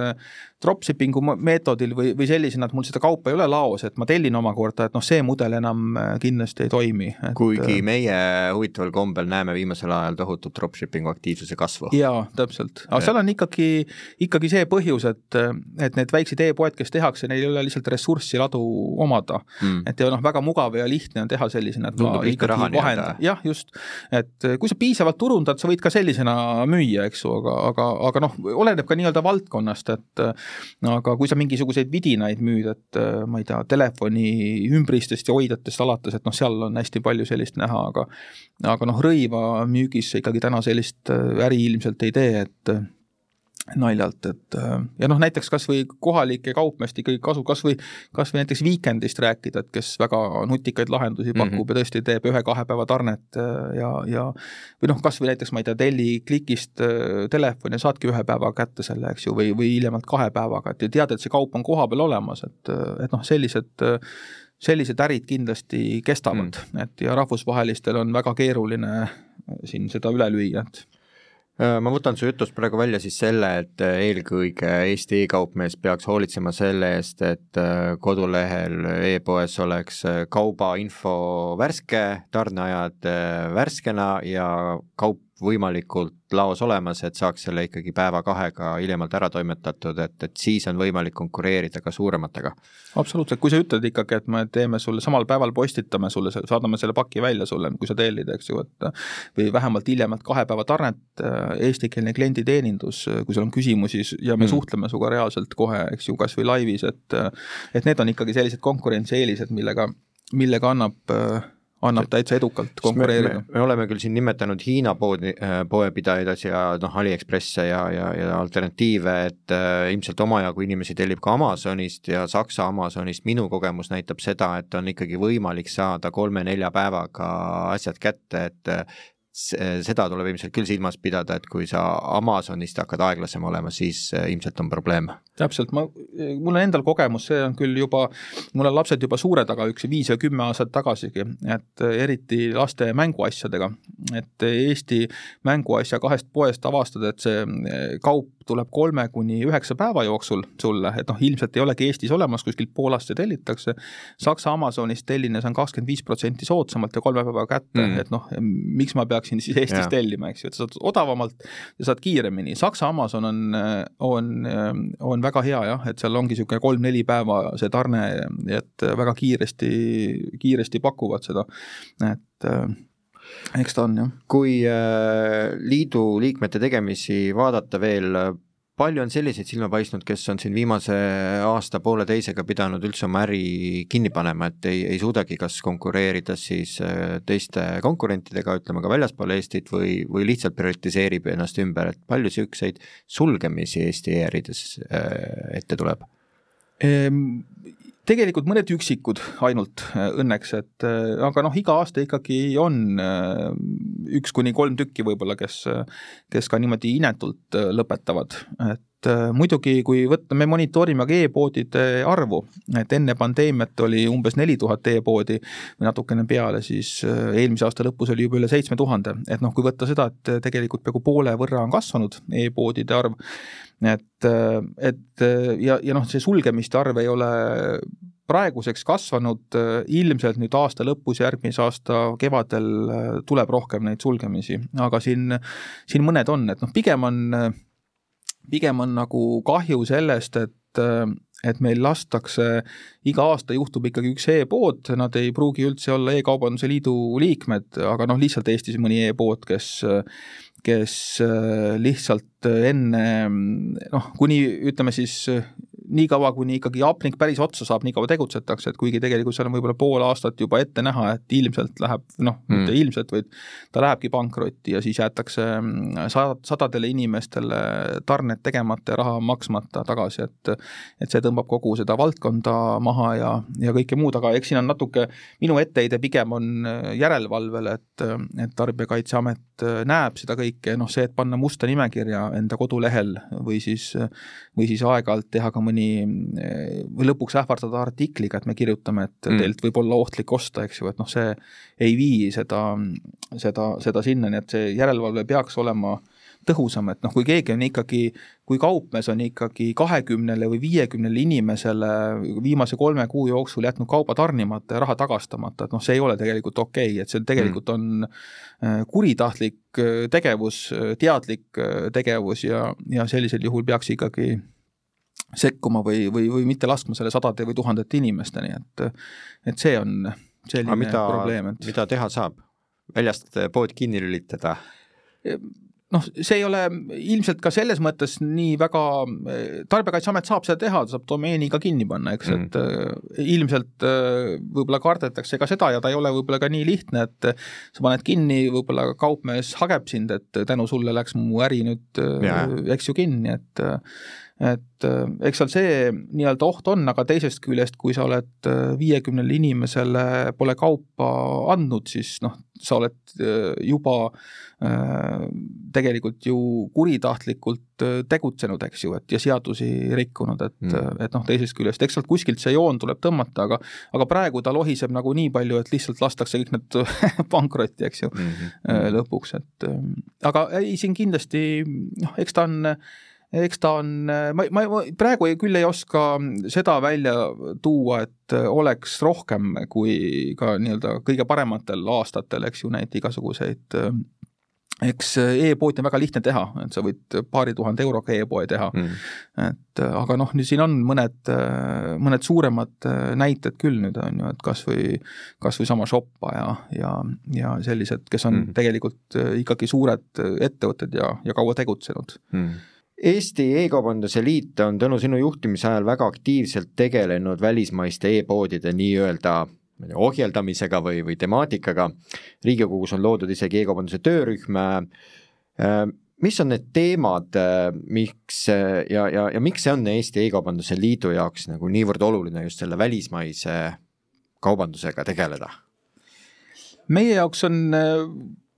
dropshipping'u meetodil või, või sellisena, et mul seda kaupa ei ole laos, et ma tellin omakorda, et noh, see mudel enam äh, kindlasti ei toimi et.... kuigi äh, meie huvitaval kombel näeme viimasel ajal tohutut dropshipping'u aktiivsuse kasvu. jaa, täpselt, aga seal on ikkagi, ikkagi see põhjus, et, et need väiksed e-poed, kes tehakse, neil ei ole lihtsalt ressurssi ladu omada. Mm.. et ja noh, väga mugav ja lihtne on teha sellisena, et Tundub ma ikkagi vahendan, jah, just, et kui sa piisavalt turundad, sa võid ka sellisena müüa, eks ju, aga, aga, aga noh, oleneb ka nii-öelda valdkonnast, et aga kui sa mingisuguseid vidinaid müüd, et äh, ma ei tea, telefoni ümbristest ja hoidjatest alates, et noh, seal on hästi palju sellist näha, aga aga noh, rõiva müügis ikkagi täna sellist äh, äri ilmselt ei tee, et naljalt, et äh, ja noh, näiteks kas või kohalike kaupmeeste ikkagi kasu, kas või, kas või näiteks Weekendist rääkida, et kes väga nutikaid lahendusi pakub mm -hmm. ja tõesti teeb ühe-kahe päeva tarnet äh, ja, ja või noh, kas või näiteks ma ei tea, telli klikist äh, telefoni ja saadki ühe päeva kätte selle, eks ju, või, või hiljemalt kahe päevaga, et ja tead, et see kaup on kohapeal olemas, et, et noh, sellised sellised ärid kindlasti kestavad mm., et ja rahvusvahelistel on väga keeruline siin seda üle lüüa, et ma võtan su jutust praegu välja siis selle, et äh, eelkõige Eesti e-kaupmees peaks hoolitsema selle eest, et äh, kodulehel e-poes oleks kaubainfo värske, tarneajad värskena ja kaup võimalikult laos olemas, et saaks selle ikkagi päeva-kahega hiljemalt ära toimetatud, et, et siis on võimalik konkureerida ka suurematega. absoluutselt, kui sa ütled ikkagi, et me teeme sulle samal päeval, postitame sulle, saadame selle paki välja sulle, kui sa tellid, eks ju, et või vähemalt hiljemalt kahe päeva tarnet, äh, eestikeelne klienditeenindus, kui sul on küsimusi ja me mm. suhtleme sinuga reaalselt kohe, eks ju, kas või laivis, et et need on ikkagi sellised konkurentsieelised, millega, millega annab äh, annab täitsa edukalt konkureerida. me oleme küll siin nimetanud Hiina poodi, äh, poepidajaid ja noh, Aliekspresse ja, ja, ja alternatiive, et äh, ilmselt omajagu inimesi tellib ka Amazonist ja Saksa Amazonist, minu kogemus näitab seda, et on ikkagi võimalik saada kolme-nelja päevaga asjad kätte, et seda tuleb ilmselt küll silmas pidada, et kui sa Amazonist hakkad aeglasem olema, siis äh, ilmselt on probleem. täpselt, ma, mul on endal kogemus, see on küll juba, mul on lapsed juba suured, aga üks viis või kümme aastat tagasigi, et äh, eriti laste mänguasjadega, et Eesti mänguasja kahest poest avastada, et see äh, kaup tuleb kolme kuni üheksa päeva jooksul sulle, et noh, ilmselt ei olegi Eestis olemas, kuskilt Poolast see tellitakse. Saksa Amazonist tellines on kakskümmend viis protsenti soodsamalt ja kolme päeva kätte mm., et noh, miks ma peaksin siis Eestis ja. tellima, eks ju, et sa saad odavamalt ja saad kiiremini. Saksa Amazon on, on, on väga hea jah, et seal ongi niisugune kolm-neli päeva see tarne, et väga kiiresti, kiiresti pakuvad seda, et eks ta on jah. kui äh, liidu liikmete tegemisi vaadata veel, palju on selliseid silma paistnud, kes on siin viimase aasta-pooleteisega pidanud üldse oma äri kinni panema, et ei, ei suudagi kas konkureerida siis äh, teiste konkurentidega, ütleme ka väljaspool Eestit või, või lihtsalt prioritiseerib ennast ümber, et palju niisuguseid sulgemisi Eesti e-ärides äh, ette tuleb? Tegelikult mõned üksikud ainult äh, õnneks, et äh, aga noh, iga aasta ikkagi on äh, üks kuni kolm tükki võib-olla, kes, kes ka niimoodi inetult lõpetavad, et muidugi, kui võtta, me monitoorime ka e-poodide arvu, et enne pandeemiat oli umbes neli tuhat e-poodi või natukene peale, siis eelmise aasta lõpus oli juba üle seitsme tuhande, et noh, kui võtta seda, et tegelikult peaaegu poole võrra on kasvanud e-poodide arv, et, et ja, ja noh, see sulgemiste arv ei ole praeguseks kasvanud, ilmselt nüüd aasta lõpus, järgmise aasta kevadel tuleb rohkem neid sulgemisi, aga siin, siin mõned on, et noh, pigem on, pigem on nagu kahju sellest, et et meil lastakse, iga aasta juhtub ikkagi üks e-pood, nad ei pruugi üldse olla E-kaubanduse Liidu liikmed, aga noh, lihtsalt Eestis mõni e-pood, kes kes lihtsalt enne noh, kuni ütleme siis niikaua, kuni ikkagi hapnik päris otsa saab, nii kaua tegutsetakse, et kuigi tegelikult seal on võib-olla pool aastat juba ette näha, et ilmselt läheb noh mm., mitte ilmselt, vaid ta lähebki pankrotti ja siis jäetakse mm, sad-, sadadele inimestele tarned tegemata ja raha maksmata tagasi, et et see tõmbab kogu seda valdkonda maha ja, ja kõike muud, aga eks siin on natuke, minu etteheide pigem on järelevalvele, et, et Tarbijakaitseamet näeb seda kõike, noh see, et panna musta nimekirja enda kodulehel või siis, või siis aeg-ajalt teha ka mõni mõni, või lõpuks ähvardada artikliga, et me kirjutame, et mm. teilt võib olla ohtlik osta, eks ju, et noh, see ei vii seda, seda, seda sinnani, et see järelevalve peaks olema tõhusam, et noh, kui keegi on ikkagi, kui kaupmees on ikkagi kahekümnele või viiekümnele inimesele viimase kolme kuu jooksul jätnud kauba tarnimata ja raha tagastamata, et noh, see ei ole tegelikult okei okay,, et see tegelikult on äh, kuritahtlik äh, tegevus, teadlik tegevus ja, ja sellisel juhul peaks ikkagi sekkuma või, või, või mitte laskma selle sadade või tuhandete inimesteni, et et see on selline mida, probleem, et mida teha saab? väljast pood kinni lülitada? noh, see ei ole ilmselt ka selles mõttes nii väga, Tarbijakaitseamet saab seda teha, ta saab domeeni ka kinni panna, eks mm., et ilmselt äh, võib-olla kardetakse ka seda ja ta ei ole võib-olla ka nii lihtne, et sa paned kinni, võib-olla kaupmees hageb sind, et tänu sulle läks mu äri nüüd, eks ju, kinni, et et äh, eks seal see nii-öelda oht on, aga teisest küljest, kui sa oled äh, viiekümnele inimesele pole kaupa andnud, siis noh, sa oled äh, juba tegelikult ju kuritahtlikult tegutsenud, eks ju, et ja seadusi rikkunud, et mm., et noh, teisest küljest, eks sealt kuskilt see joon tuleb tõmmata, aga aga praegu ta lohiseb nagu nii palju, et lihtsalt lastakse kõik need pankrotti, eks ju mm, -hmm. lõpuks, et aga ei, siin kindlasti noh, eks ta on eks ta on, ma, ma, ma praegu ei, küll ei oska seda välja tuua, et oleks rohkem kui ka nii-öelda kõige parematel aastatel, eks ju, neid igasuguseid eks e-poodi on väga lihtne teha, et sa võid paari tuhande euroga e-poe teha. Mm.. et aga noh, nüüd siin on mõned, mõned suuremad näited küll nüüd on ju, et kas või, kas või sama Shoppa ja, ja, ja sellised, kes on mm. tegelikult ikkagi suured ettevõtted ja, ja kaua tegutsenud. Mm Eesti E-kaubanduse Liit on tänu sinu juhtimise ajal väga aktiivselt tegelenud välismaiste e-poodide nii-öelda ohjeldamisega või, või temaatikaga. riigikogus on loodud isegi e-kaubanduse töörühm. Äh, mis on need teemad, äh, miks ja, ja, ja miks see on Eesti E-kaubanduse Liidu jaoks nagu niivõrd oluline just selle välismaise kaubandusega tegeleda? meie jaoks on äh,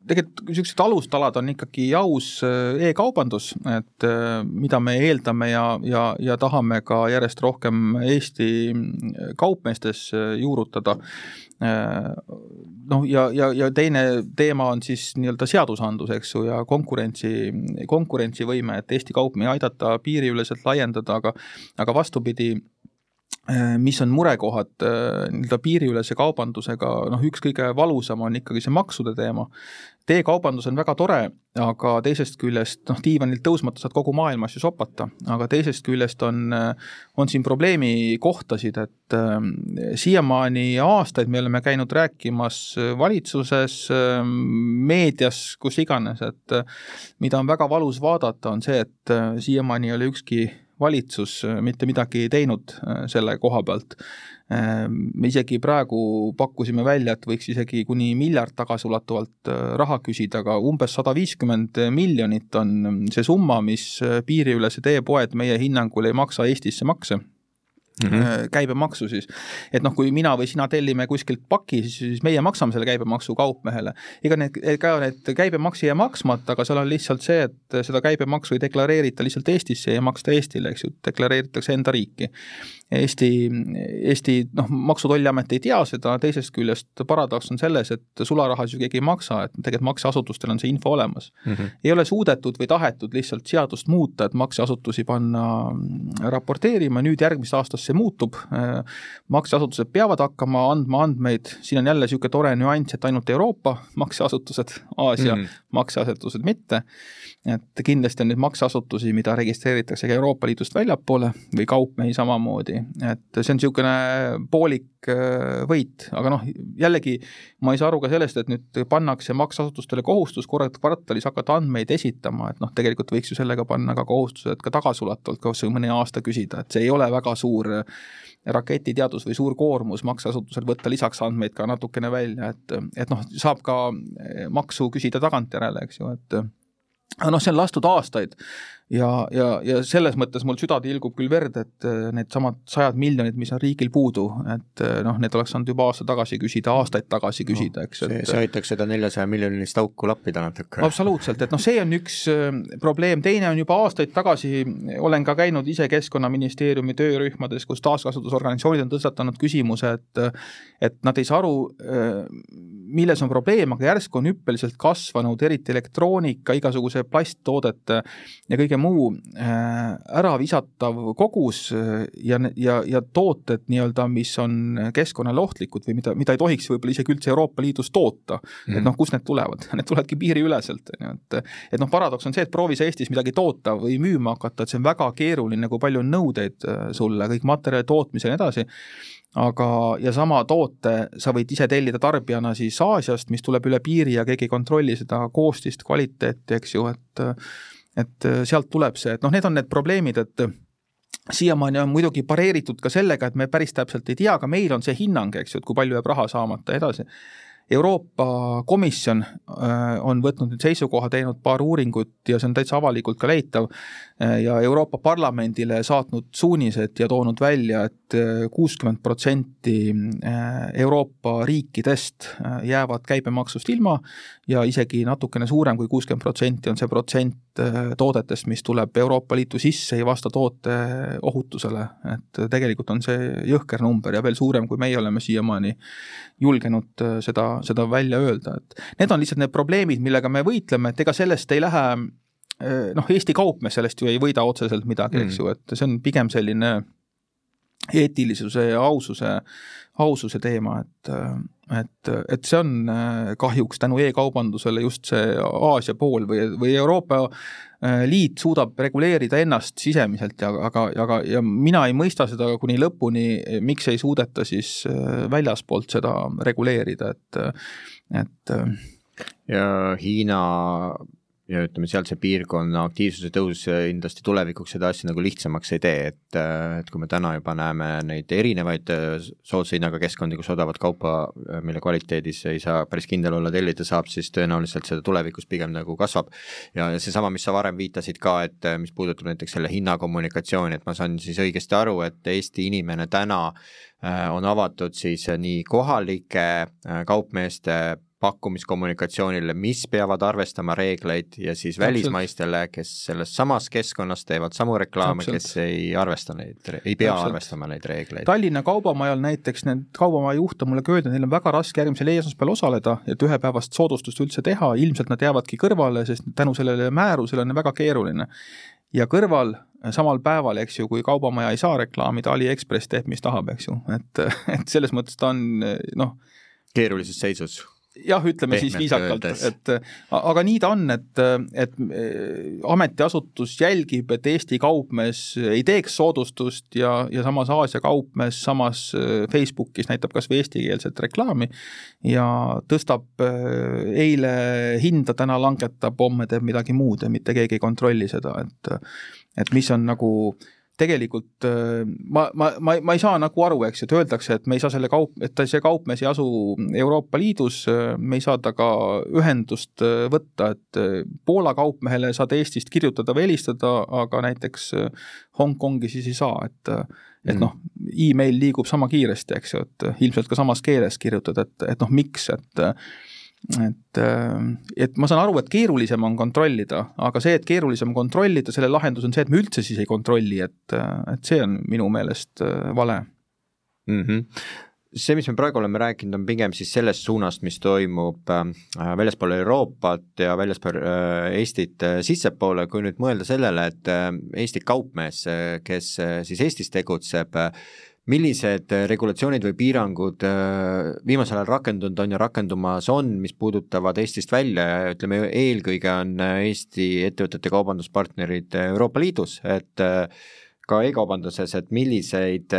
tegelikult niisugused alustalad on ikkagi aus äh, e-kaubandus, et äh, mida me eeldame ja, ja, ja tahame ka järjest rohkem Eesti äh, kaupmeestes juurutada. noh, ja, ja, ja teine teema on siis nii-öelda seadusandlus, eks ju, ja konkurentsi, konkurentsivõime, et Eesti kaupmehi aidata piiriüleselt laiendada, aga aga vastupidi mis on murekohad äh, nii-öelda piiriülese kaubandusega, noh üks kõige valusam on ikkagi see maksude teema. teekaubandus on väga tore, aga teisest küljest noh, diivanilt tõusmata saad kogu maailmas ju sopata, aga teisest küljest on, äh, on siin probleemikohtasid, et äh, siiamaani aastaid me oleme käinud rääkimas valitsuses äh,, meedias, kus iganes, et äh, mida on väga valus vaadata, on see, et äh, siiamaani ei ole ükski valitsus äh, mitte midagi teinud äh, selle koha pealt. Äh, me isegi praegu pakkusime välja, et võiks isegi kuni miljard tagasiulatuvalt raha küsida, aga umbes sada viiskümmend miljonit on see summa, mis piiriülesed e-poed meie hinnangul ei maksa Eestisse makse mm -hmm. käibemaksu siis. et noh, kui mina või sina tellime kuskilt paki, siis meie maksame selle käibemaksu kaupmehele. ega need, ega need käibemaks ei jää maksmata, aga seal on lihtsalt see, et seda käibemaksu ei deklareerita lihtsalt Eestisse ja maksta Eestile, eks ju, deklareeritakse enda riiki. Eesti, Eesti noh, Maksu- ja Tolliamet ei tea seda, teisest küljest paradoks on selles, et sularahas ju keegi ei maksa, et tegelikult makseasutustel on see info olemas mm. -hmm. ei ole suudetud või tahetud lihtsalt seadust muuta, et makseasutusi panna raporteerima, nüüd järgmist aastast see muutub, makseasutused peavad hakkama andma andmeid, siin on jälle niisugune tore nüanss, et ainult Euroopa makseasutused, Aasia mm -hmm. Makseasutused mitte, et kindlasti on neid makseasutusi, mida registreeritakse ka Euroopa Liidust väljapoole või kaupmehi samamoodi, et see on niisugune poolik äh, võit, aga noh, jällegi ma ei saa aru ka sellest, et nüüd pannakse makseasutustele kohustus korra kvartalis hakata andmeid esitama, et noh, tegelikult võiks ju sellega panna ka kohustused ka tagasiulatuvalt kas või mõne aasta küsida, et see ei ole väga suur raketiteadus või suur koormus makseasutusel võtta lisaks andmeid ka natukene välja, et, et noh, saab ka maksu küsida tagantjärele, eks ju, et aga noh, see on lastud aastaid ja, ja, ja selles mõttes mul süda tilgub küll verd, et äh, needsamad sajad miljonid, mis on riigil puudu, et äh, noh, need oleks saanud juba aasta tagasi küsida, aastaid tagasi küsida, eks. see, see aitaks seda neljasaja miljonilist auku lappida natuke. absoluutselt, et noh, see on üks äh, probleem, teine on juba aastaid tagasi, olen ka käinud ise Keskkonnaministeeriumi töörühmades, kus taaskasutusorganisatsioonid on tõstatanud küsimuse, et et nad ei saa aru, milles on probleem, aga järsku on hüppeliselt kasvanud, eriti elektroonika, igasuguse plasttoodete ja kõige muu äh, ära visatav kogus äh, ja, ja, ja tooted nii-öelda, mis on keskkonnale ohtlikud või mida, mida ei tohiks võib-olla isegi üldse Euroopa Liidus toota mm. -hmm. et noh, kust need tulevad, need tulevadki piiriüleselt, on ju, et et noh, paradoks on see, et proovi sa Eestis midagi toota või müüma hakata, et see on väga keeruline, kui palju on nõudeid äh, sulle, kõik materjali tootmisel ja nii edasi aga, ja sama toote sa võid ise tellida tarbijana siis Aasiast, mis tuleb üle piiri ja keegi ei kontrolli seda koostist, kvaliteeti, eks ju, et et äh, sealt tuleb see, et noh, need on need probleemid, et äh, siiamaani on muidugi pareeritud ka sellega, et me päris täpselt ei tea, aga meil on see hinnang, eks ju, et kui palju jääb raha saamata edasi. Euroopa Komisjon on võtnud nüüd seisukoha, teinud paar uuringut ja see on täitsa avalikult ka leitav, ja Euroopa Parlamendile saatnud suunised ja toonud välja et, et kuuskümmend protsenti Euroopa riikidest jäävad käibemaksust ilma ja isegi natukene suurem kui kuuskümmend protsenti on see protsent toodetest, mis tuleb Euroopa Liitu sisse, ei vasta toote ohutusele, et tegelikult on see jõhker number ja veel suurem, kui meie oleme siiamaani julgenud seda, seda välja öelda, et need on lihtsalt need probleemid, millega me võitleme, et ega sellest ei lähe noh, Eesti kaupmees sellest ju ei võida otseselt midagi mm., eks ju, et see on pigem selline eetilisuse ja aususe, aususe teema, et et, et see on kahjuks tänu e-kaubandusele just see Aasia pool või, või Euroopa Liit suudab reguleerida ennast sisemiselt ja aga, aga, ja mina ei mõista seda kuni lõpuni, miks ei suudeta siis väljaspoolt seda reguleerida, et, et ja Hiina ja ütleme, sealt see piirkonna aktiivsuse tõus kindlasti tulevikuks seda asja nagu lihtsamaks ei tee, et, et kui me täna juba näeme neid erinevaid soodsa hinnaga keskkondi, kus odavat kaupa, mille kvaliteedis ei saa päris kindel olla, tellida saab, siis tõenäoliselt seda tulevikus pigem nagu kasvab. ja, ja seesama, mis sa varem viitasid ka, et mis puudutab näiteks selle hinnakommunikatsiooni, et ma saan siis õigesti aru, et Eesti inimene täna äh, on avatud siis nii kohalike äh, kaupmeeste pakkumiskommunikatsioonile, mis peavad arvestama reegleid ja siis Täpselt. välismaistele, kes selles samas keskkonnas teevad samu reklaame, kes ei arvesta neid, ei pea Täpselt. arvestama neid reegleid. Tallinna Kaubamajal näiteks need kaubamaja juht on mulle ka öelnud, neil on väga raske järgmisel esmaspäeval osaleda, et ühepäevast soodustust üldse teha, ilmselt nad jäävadki kõrvale, sest tänu sellele määrusele on väga keeruline. ja kõrval samal päeval, eks ju, kui kaubamaja ei saa reklaamida, Aliekspress teeb, mis tahab, eks ju, et, et selles mõttes ta on noh keerulises seisus jah, ütleme Pehmelt siis viisakalt, et aga nii ta on, et, et ametiasutus jälgib, et Eesti kaupmees ei teeks soodustust ja, ja samas Aasia kaupmees samas Facebookis näitab kas või eestikeelset reklaami ja tõstab eile hinda, täna langetab, homme teeb midagi muud ja mitte keegi ei kontrolli seda, et et mis on nagu äh, tegelikult äh, ma, ma, ma, ma ei saa nagu aru, eks, et öeldakse, et me ei saa selle kaup, et see kaupmees ei asu Euroopa Liidus, me ei saa temaga ühendust äh, võtta, et äh, Poola kaupmehele saad Eestist kirjutada või helistada, aga näiteks Hongkongi siis ei saa, et et mm. noh, email liigub sama kiiresti, eks ju, et ilmselt ka samas keeles kirjutada, et, et noh, miks, et et, äh, et ma saan aru, et keerulisem on kontrollida, aga see, et keerulisem kontrollida, selle lahendus on see, et me üldse siis ei kontrolli, et, et see on minu meelest äh, vale mm. -hmm see, mis me praegu oleme rääkinud, on pigem siis sellest suunast, mis toimub äh, väljaspool Euroopat ja väljaspool äh, Eestit äh, sissepoole, kui nüüd mõelda sellele, et äh, Eesti kaupmees, kes äh, siis Eestis tegutseb äh,, millised äh, regulatsioonid või piirangud äh, viimasel ajal rakendunud on ja rakendumas on, mis puudutavad Eestist välja ja ütleme, eelkõige on äh, Eesti ettevõtete kaubanduspartnerid Euroopa Liidus, et ka e-kaubanduses, et milliseid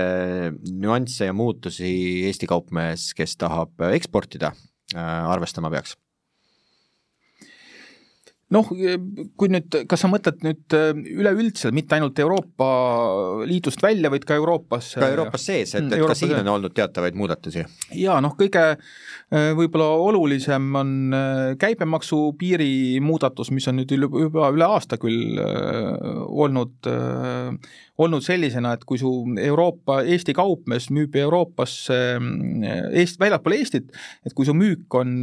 nüansse ja muutusi Eesti kaupmees, kes tahab eksportida, arvestama peaks? Noh, kui nüüd, kas sa mõtled nüüd äh, üleüldse, mitte ainult Euroopa Liidust välja, vaid ka Euroopas? ka Euroopas sees, et, et Euroopa ka siin on olnud teatavaid muudatusi? jaa, noh, kõige äh, võib-olla olulisem on äh, käibemaksu piiri muudatus, mis on nüüd juba üle aasta küll olnud olnud sellisena, et kui su Euroopa, Eesti kaupmees müüb Euroopasse, Eest-, väljapoole Eestit, et kui su müük on,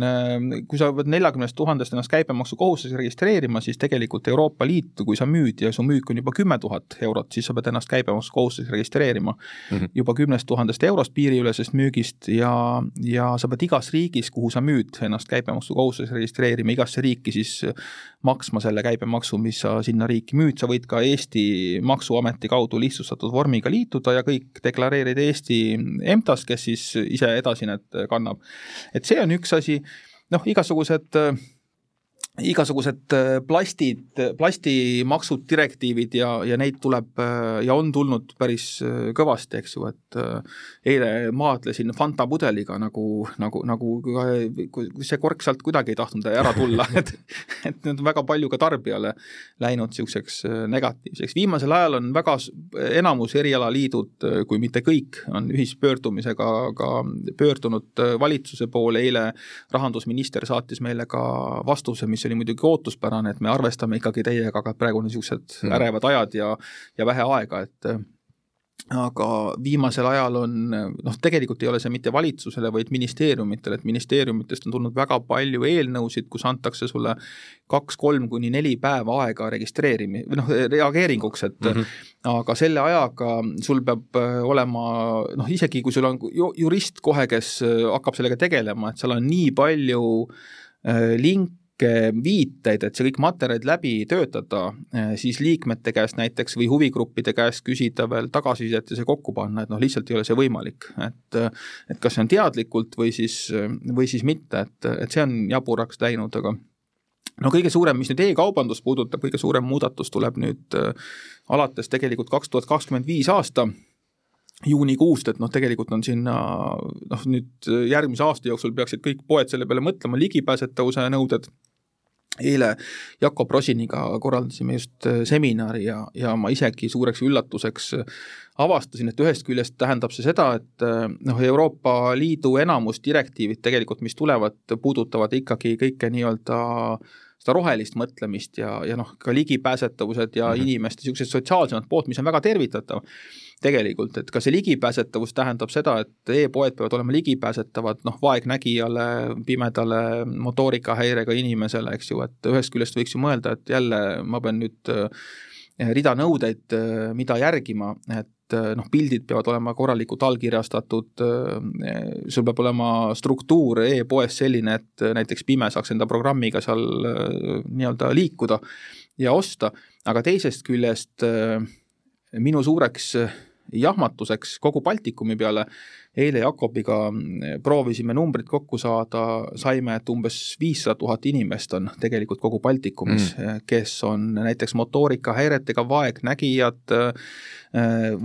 kui sa pead neljakümnest tuhandest ennast käibemaksukohustusega registreerima, siis tegelikult Euroopa Liit, kui sa müüd ja su müük on juba kümme tuhat eurot, siis sa pead ennast käibemaksukohustusega registreerima mm -hmm. juba kümnest tuhandest eurost piiriülesest müügist ja, ja sa pead igas riigis, kuhu sa müüd, ennast käibemaksukohustusega registreerima, igasse riiki siis maksma selle käibemaksu, mis sa sinna riiki müüd, sa võid ka Eesti Maksuameti kaudu lihtsustatud vormiga liituda ja kõik deklareerida Eesti EMTA-s, kes siis ise edasi need kannab. et see on üks asi, noh, igasugused igasugused äh, plastid, plastimaksud, direktiivid ja, ja neid tuleb äh, ja on tulnud päris äh, kõvasti, eks ju, et eile maadlesin Fanta pudeliga nagu, nagu, nagu see kork sealt kuidagi ei tahtnud ära tulla et, et need on väga palju ka tarbijale läinud niisuguseks negatiivseks. viimasel ajal on väga, enamus erialaliidud, kui mitte kõik, on ühispöördumisega ka pöördunud valitsuse poole, eile rahandusminister saatis meile ka vastuse, mis oli muidugi ootuspärane, et me arvestame ikkagi teiega, aga praegu on niisugused mm. ärevad ajad ja, ja vähe aega, et aga viimasel ajal on, noh, tegelikult ei ole see mitte valitsusele, vaid ministeeriumitele, et ministeeriumitest on tulnud väga palju eelnõusid, kus antakse sulle kaks-kolm kuni neli päeva aega registreerimi-, või noh, reageeringuks, et mm -hmm. aga selle ajaga sul peab olema noh, isegi kui sul on jurist kohe, kes hakkab sellega tegelema, et seal on nii palju link viiteid, et see kõik materjalid läbi töötada, eh, siis liikmete käest näiteks või huvigruppide käest küsida veel tagasisidet ja see kokku panna, et noh, lihtsalt ei ole see võimalik, et et kas see on teadlikult või siis, või siis mitte, et, et see on jaburaks läinud, aga no kõige suurem, mis nüüd e-kaubandust puudutab, kõige suurem muudatus tuleb nüüd alates tegelikult kaks tuhat kakskümmend viis aasta juunikuust, et noh, tegelikult on sinna noh, nüüd järgmise aasta jooksul peaksid kõik poed selle peale mõtlema, ligipääsetavuse nõuded eile Jakob Rosiniga korraldasime just äh, seminari ja, ja ma isegi suureks üllatuseks avastasin, et ühest küljest tähendab see seda, et äh, noh, Euroopa Liidu enamus direktiivid tegelikult, mis tulevad, puudutavad ikkagi kõike nii-öelda seda rohelist mõtlemist ja, ja noh, ka ligipääsetavused ja mm -hmm. inimeste niisugused sotsiaalsemat poolt, mis on väga tervitatav tegelikult, et ka see ligipääsetavus tähendab seda, et e-poed peavad olema ligipääsetavad noh, vaegnägijale, pimedale, motoorikahäirega inimesele, eks ju, et ühest küljest võiks ju mõelda, et jälle ma pean nüüd äh, rida nõudeid, äh, mida järgima, et äh, noh, pildid peavad olema korralikult allkirjastatud, sul peab olema struktuur e-poes selline, et näiteks pime saaks enda programmiga seal nii-öelda liikuda ja osta, aga teisest küljest minu suureks jahmatuseks kogu Baltikumi peale. eile Jakobiga mm, proovisime numbrid kokku saada, saime, et umbes viissada tuhat inimest on tegelikult kogu Baltikumis mm., kes on näiteks motoorikahäiretega vaegnägijad äh,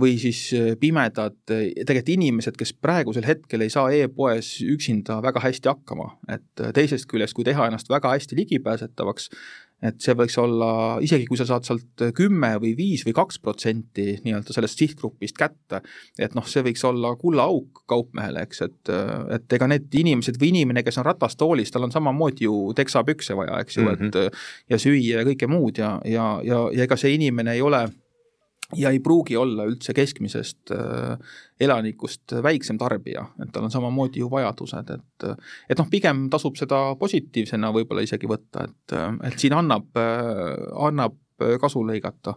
või siis pimedad, tegelikult inimesed, kes praegusel hetkel ei saa e-poes üksinda väga hästi hakkama, et teisest küljest, kui teha ennast väga hästi ligipääsetavaks, et see võiks olla, isegi kui sa saad sealt kümme või viis või kaks protsenti nii-öelda sellest sihtgrupist kätte, et noh, see võiks olla kullaauk kaupmehele, eks, et, et ega need inimesed või inimene, kes on ratastoolis, tal on samamoodi ju teksapükse vaja, eks ju mm, -hmm. et ja süüa ja kõike muud ja, ja, ja, ja ega see inimene ei ole ja ei pruugi olla üldse keskmisest äh, elanikust väiksem tarbija, et tal on samamoodi ju vajadused, et et noh, pigem tasub seda positiivsena võib-olla isegi võtta, et, et siin annab, annab kasu lõigata.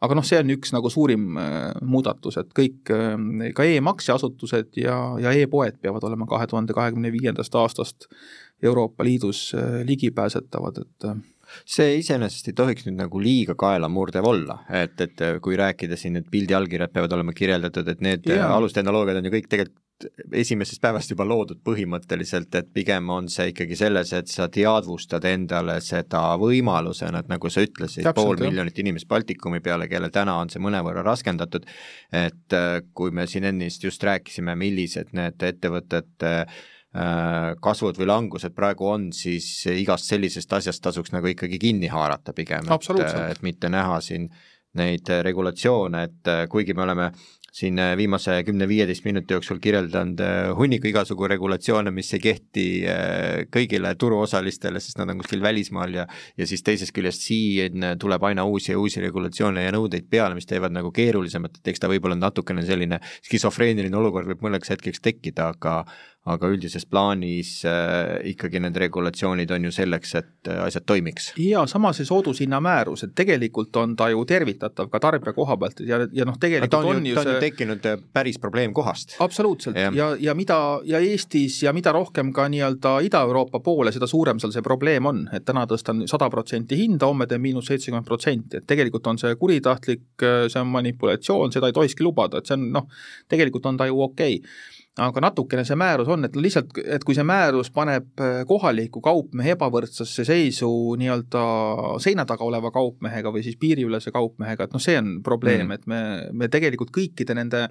aga noh, see on üks nagu suurim äh, muudatus, et kõik, äh, ka e-makseasutused ja, ja e-poed peavad olema kahe tuhande kahekümne viiendast aastast Euroopa Liidus ligipääsetavad, et see iseenesest ei tohiks nüüd nagu liiga kaelamurdev olla, et, et kui rääkida siin, et pildi allkirjad peavad olema kirjeldatud, et need yeah. alustehnoloogiad on ju kõik tegelikult esimesest päevast juba loodud põhimõtteliselt, et pigem on see ikkagi selles, et sa teadvustad endale seda võimalusena, et nagu sa ütlesid, pool miljonit inimest Baltikumi peale, kellel täna on see mõnevõrra raskendatud, et äh, kui me siin ennist just rääkisime, millised need ettevõtete äh, Äh, kasvud või langused praegu on, siis igast sellisest asjast tasuks nagu ikkagi kinni haarata pigem, et, et mitte näha siin neid regulatsioone, et äh, kuigi me oleme siin äh, viimase kümne-viieteist minuti jooksul kirjeldanud hunniku igasugu regulatsioone, mis ei kehti kõigile turuosalistele, sest nad on kuskil välismaal ja ja siis teisest küljest siin tuleb aina uusi ja uusi regulatsioone ja nõudeid peale, mis teevad nagu keerulisemat, et eks ta võib-olla natukene selline skisofreeniline olukord võib mõneks hetkeks tekkida, aga aga üldises plaanis äh, ikkagi need regulatsioonid on ju selleks, et äh, asjad toimiks. ja samas see soodushinna määrus, et tegelikult on ta ju tervitatav ka tarbija koha pealt ja, ja noh, tegelikult no, on, on ju ta on see... ju tekkinud äh, päris probleemkohast. absoluutselt. Ja, ja, ja mida, ja Eestis ja mida rohkem ka nii-öelda Ida-Euroopa poole, seda suurem seal see probleem on, et täna tõstan sada protsenti hinda, homme teen miinus seitsekümmend protsenti, et tegelikult on see kuritahtlik, see on manipulatsioon, seda ei tohikski lubada, et see on noh, tegelikult on ta ju okei. okay aga natukene see määrus on, et lihtsalt, et kui see määrus paneb äh, kohaliku kaupmehe ebavõrdsesse seisu nii-öelda seina taga oleva kaupmehega või siis piiriülese kaupmehega, et noh, see on probleem mm., et me, me tegelikult kõikide nende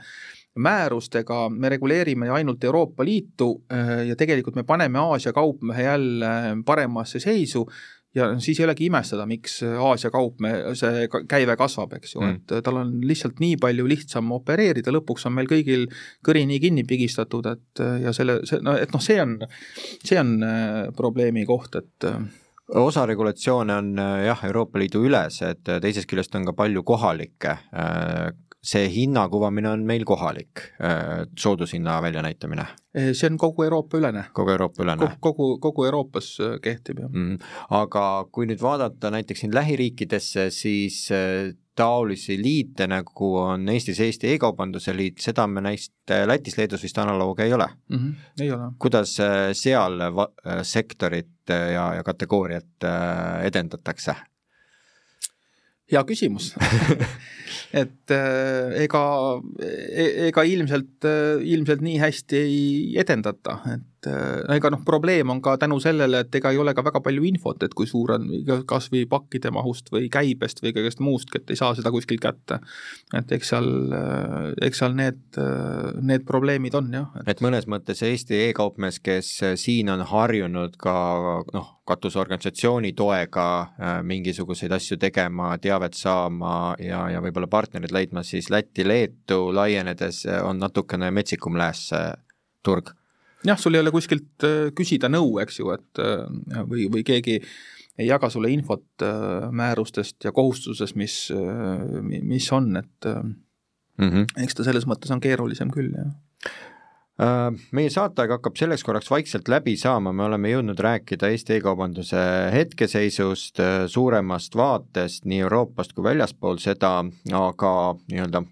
määrustega me reguleerime ainult Euroopa Liitu äh, ja tegelikult me paneme Aasia kaupmehe jälle paremasse seisu ja siis ei olegi imestada, miks Aasia kaup, see käive kasvab, eks ju mm., et tal on lihtsalt nii palju lihtsam opereerida, lõpuks on meil kõigil kõri nii kinni pigistatud, et ja selle, see, no et noh, see on, see on äh, probleemi koht, et äh, osa regulatsioone on äh, jah, Euroopa Liidu ülesed, teisest küljest on ka palju kohalikke see hinna kuvamine on meil kohalik, äh, soodushinna väljanäitamine? see on kogu Euroopa ülene. kogu Euroopa ülene? kogu, kogu Euroopas äh, kehtib, jah mm,. aga kui nüüd vaadata näiteks siin lähiriikidesse, siis äh, taolisi liite, nagu on Eestis Eesti E-kaubanduse liit, seda me neist Lätis, Leedus vist analooge ei ole mm? -hmm, ei ole. kuidas seal sektorit ja, ja kategooriat edendatakse? Hea küsimus. Et äh, ega, e-, ega ilmselt, äh, ilmselt nii hästi ei edendata, et Äh, ega noh, probleem on ka tänu sellele, et ega ei ole ka väga palju infot, et kui suur on kas või pakkide mahust või käibest või kõigest muustki, et ei saa seda kuskilt kätte. et eks seal, äh, eks seal need, äh, need probleemid on jah et.... et mõnes mõttes Eesti e-kaupmees, kes siin on harjunud ka noh, katusorganisatsiooni toega mingisuguseid asju tegema, teavet saama ja, ja võib-olla partnerid leidma, siis Lätti-Leetu laienedes on natukene metsikum lääs turg jah, sul ei ole kuskilt äh, küsida nõu, eks ju, et äh, või, või keegi ei jaga sulle infot äh, määrustest ja kohustusest, mis, mis on, et mm -hmm. eks ta selles mõttes on keerulisem küll, jah meie saateaeg hakkab selleks korraks vaikselt läbi saama, me oleme jõudnud rääkida Eesti e-kaubanduse hetkeseisust, suuremast vaatest nii Euroopast kui väljaspool seda, aga nii-öelda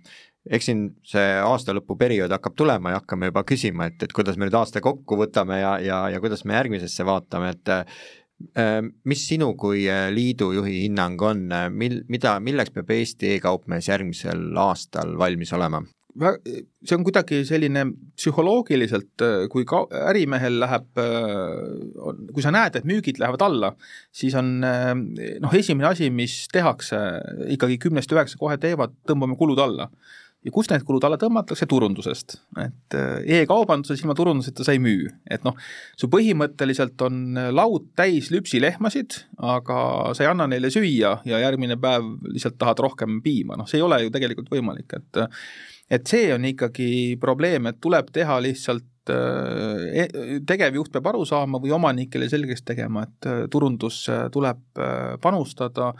eks siin see aastalõpuperiood hakkab tulema ja hakkame juba küsima, et, et kuidas me nüüd aasta kokku võtame ja, ja, ja kuidas me järgmisesse vaatame, et äh, mis sinu kui äh, liidu juhi hinnang on, mil, mida, milleks peab Eesti e-kaupmees järgmisel aastal valmis olema? see on kuidagi selline psühholoogiliselt, kui ka ärimehel läheb, kui sa näed, et müügid lähevad alla, siis on noh, esimene asi, mis tehakse, ikkagi kümnest üheksa kohe teevad, tõmbame kulud alla ja kust need kulud alla tõmmatakse, turundusest. et äh, e-kaubanduses ilma turunduseta sa ei müü, et noh, su põhimõtteliselt on laud täis lüpsilehmasid, aga sa ei anna neile süüa ja järgmine päev lihtsalt tahad rohkem piima, noh, see ei ole ju tegelikult võimalik, et et see on ikkagi probleem, et tuleb teha lihtsalt äh, e-, tegevjuht peab aru saama või omanikele selgeks tegema, et äh, turundusse tuleb panustada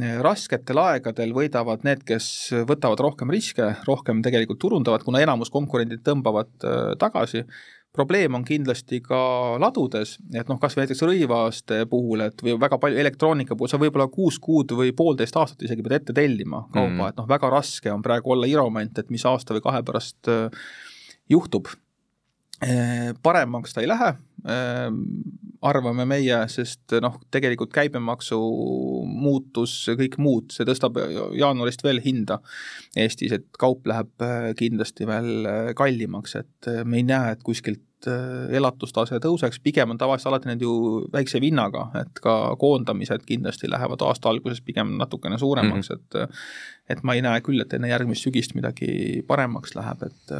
rasketel aegadel võidavad need, kes võtavad rohkem riske, rohkem tegelikult turundavad, kuna enamus konkurendid tõmbavad äh, tagasi. probleem on kindlasti ka ladudes, et noh, kas või näiteks rõivaste puhul, et või väga palju elektroonika puhul, sa võib-olla kuus kuud või poolteist aastat isegi pead ette tellima kauba mm, -hmm. et noh, väga raske on praegu olla iromant, et mis aasta või kahe pärast äh, juhtub äh, paremaks ta ei lähe, arvame meie, sest noh, tegelikult käibemaksu muutus, kõik muud, see tõstab jaanuarist veel hinda Eestis, et kaup läheb kindlasti veel kallimaks, et me ei näe, et kuskilt elatustase tõuseks, pigem on tavaliselt alati need ju väikse vinnaga, et ka koondamised kindlasti lähevad aasta alguses pigem natukene suuremaks mm, -hmm. et et ma ei näe küll, et enne järgmist sügist midagi paremaks läheb, et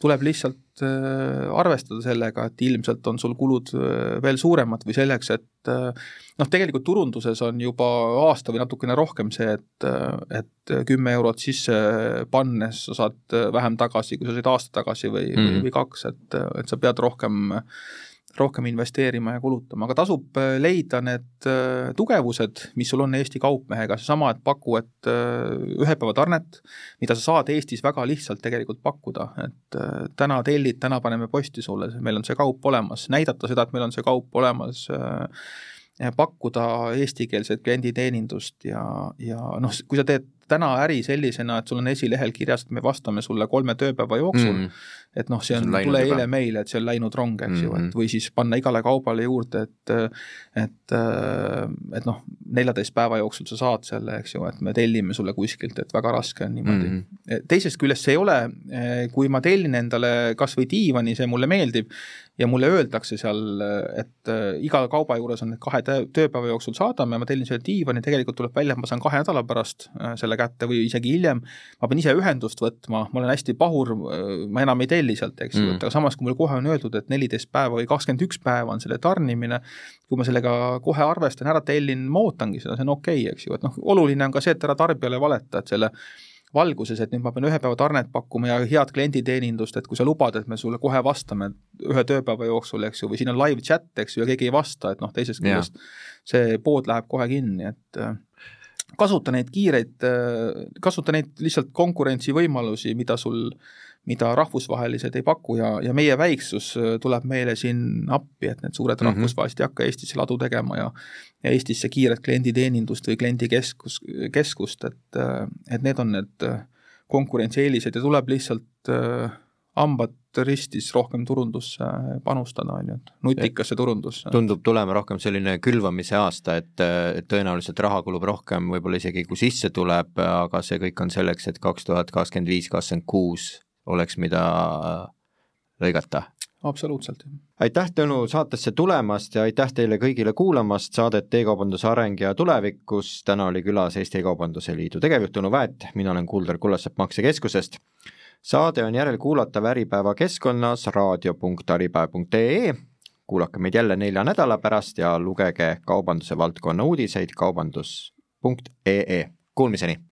tuleb lihtsalt Äh, arvestada sellega, et ilmselt on sul kulud äh, veel suuremad või selleks, et äh, noh, tegelikult turunduses on juba aasta või natukene rohkem see, et, et kümme eurot sisse pannes sa saad vähem tagasi, kui sa said aasta tagasi või mm., või, või kaks, et, et sa pead rohkem rohkem investeerima ja kulutama, aga tasub äh, leida need äh, tugevused, mis sul on Eesti kaupmehega, seesama, et paku, et äh, ühepäevatarnet, mida sa saad Eestis väga lihtsalt tegelikult pakkuda, et täna tellid, täna paneme posti sulle, meil on see kaup olemas, näidata seda, et meil on see kaup olemas, pakkuda eestikeelset klienditeenindust ja, ja noh, kui sa teed täna äri sellisena, et sul on esilehel kirjas, et me vastame sulle kolme tööpäeva jooksul mm., et noh, see on, tule eile meile, et see on läinud rong, eks mm -hmm. ju, et või siis panna igale kaubale juurde, et et, et noh, neljateist päeva jooksul sa saad selle, eks ju, et me tellime sulle kuskilt, et väga raske on niimoodi mm. -hmm. teisest küljest see ei ole, kui ma tellin endale kas või diivani, see mulle meeldib, ja mulle öeldakse seal, et iga kauba juures on need kahe tööpäeva jooksul saadame, ma tellin selle diivani, tegelikult tuleb välja, et ma saan kahe nädala pärast selle kätte või isegi hiljem, ma pean ise ühendust võtma, ma olen hästi pahur, ma enam ei telli sealt, eks ju mm., et aga samas, kui mulle kohe on öeldud, et neliteist päeva või kakskümmend üks päeva on selle tarnimine, kui ma sellega kohe arvestan, ära tellin, ma ootangi seda, see on okei okay,, eks ju, et noh, oluline on ka see, et ära tarbijale valeta, et selle valguses, et nüüd ma pean ühe päeva tarnet pakkuma ja head klienditeenindust, et kui sa lubad, et me sulle kohe vastame ühe tööpäeva jooksul, eks ju, või siin on live chat, eks ju, ja keegi ei vasta, et noh, teisest küljest see pood läheb kohe kinni, et äh, kasuta neid kiireid, äh, kasuta neid lihtsalt konkurentsivõimalusi, mida sul mida rahvusvahelised ei paku ja, ja meie väiksus äh, tuleb meile siin appi, et need suured mm -hmm. rahvusvahelised ei hakka Eestisse ladu tegema ja ja Eestisse kiiret klienditeenindust või kliendikeskus, keskust, et, äh, et need on need äh, konkurentsieelised ja tuleb lihtsalt hambad ristis rohkem turundusse panustada, on ju, et nutikasse turundusse. tundub tulema rohkem selline külvamise aasta, et, et tõenäoliselt raha kulub rohkem võib-olla isegi kui sisse tuleb, aga see kõik on selleks, et kaks tuhat kakskümmend viis, kakskümmend kuus oleks, mida lõigata. absoluutselt. aitäh, Tõnu, saatesse tulemast ja aitäh teile kõigile kuulamast saadet E-kaubanduse areng ja tulevik, kus täna oli külas Eesti E-kaubanduse Liidu tegevjuht Tõnu Väet, mina olen Kuldar Kullasepp Maksekeskusest. Saade on järelkuulatav Äripäeva keskkonnas raadio.äripäev.ee kuulake meid jälle nelja nädala pärast ja lugege kaubanduse valdkonna uudiseid kaubandus.ee, kuulmiseni!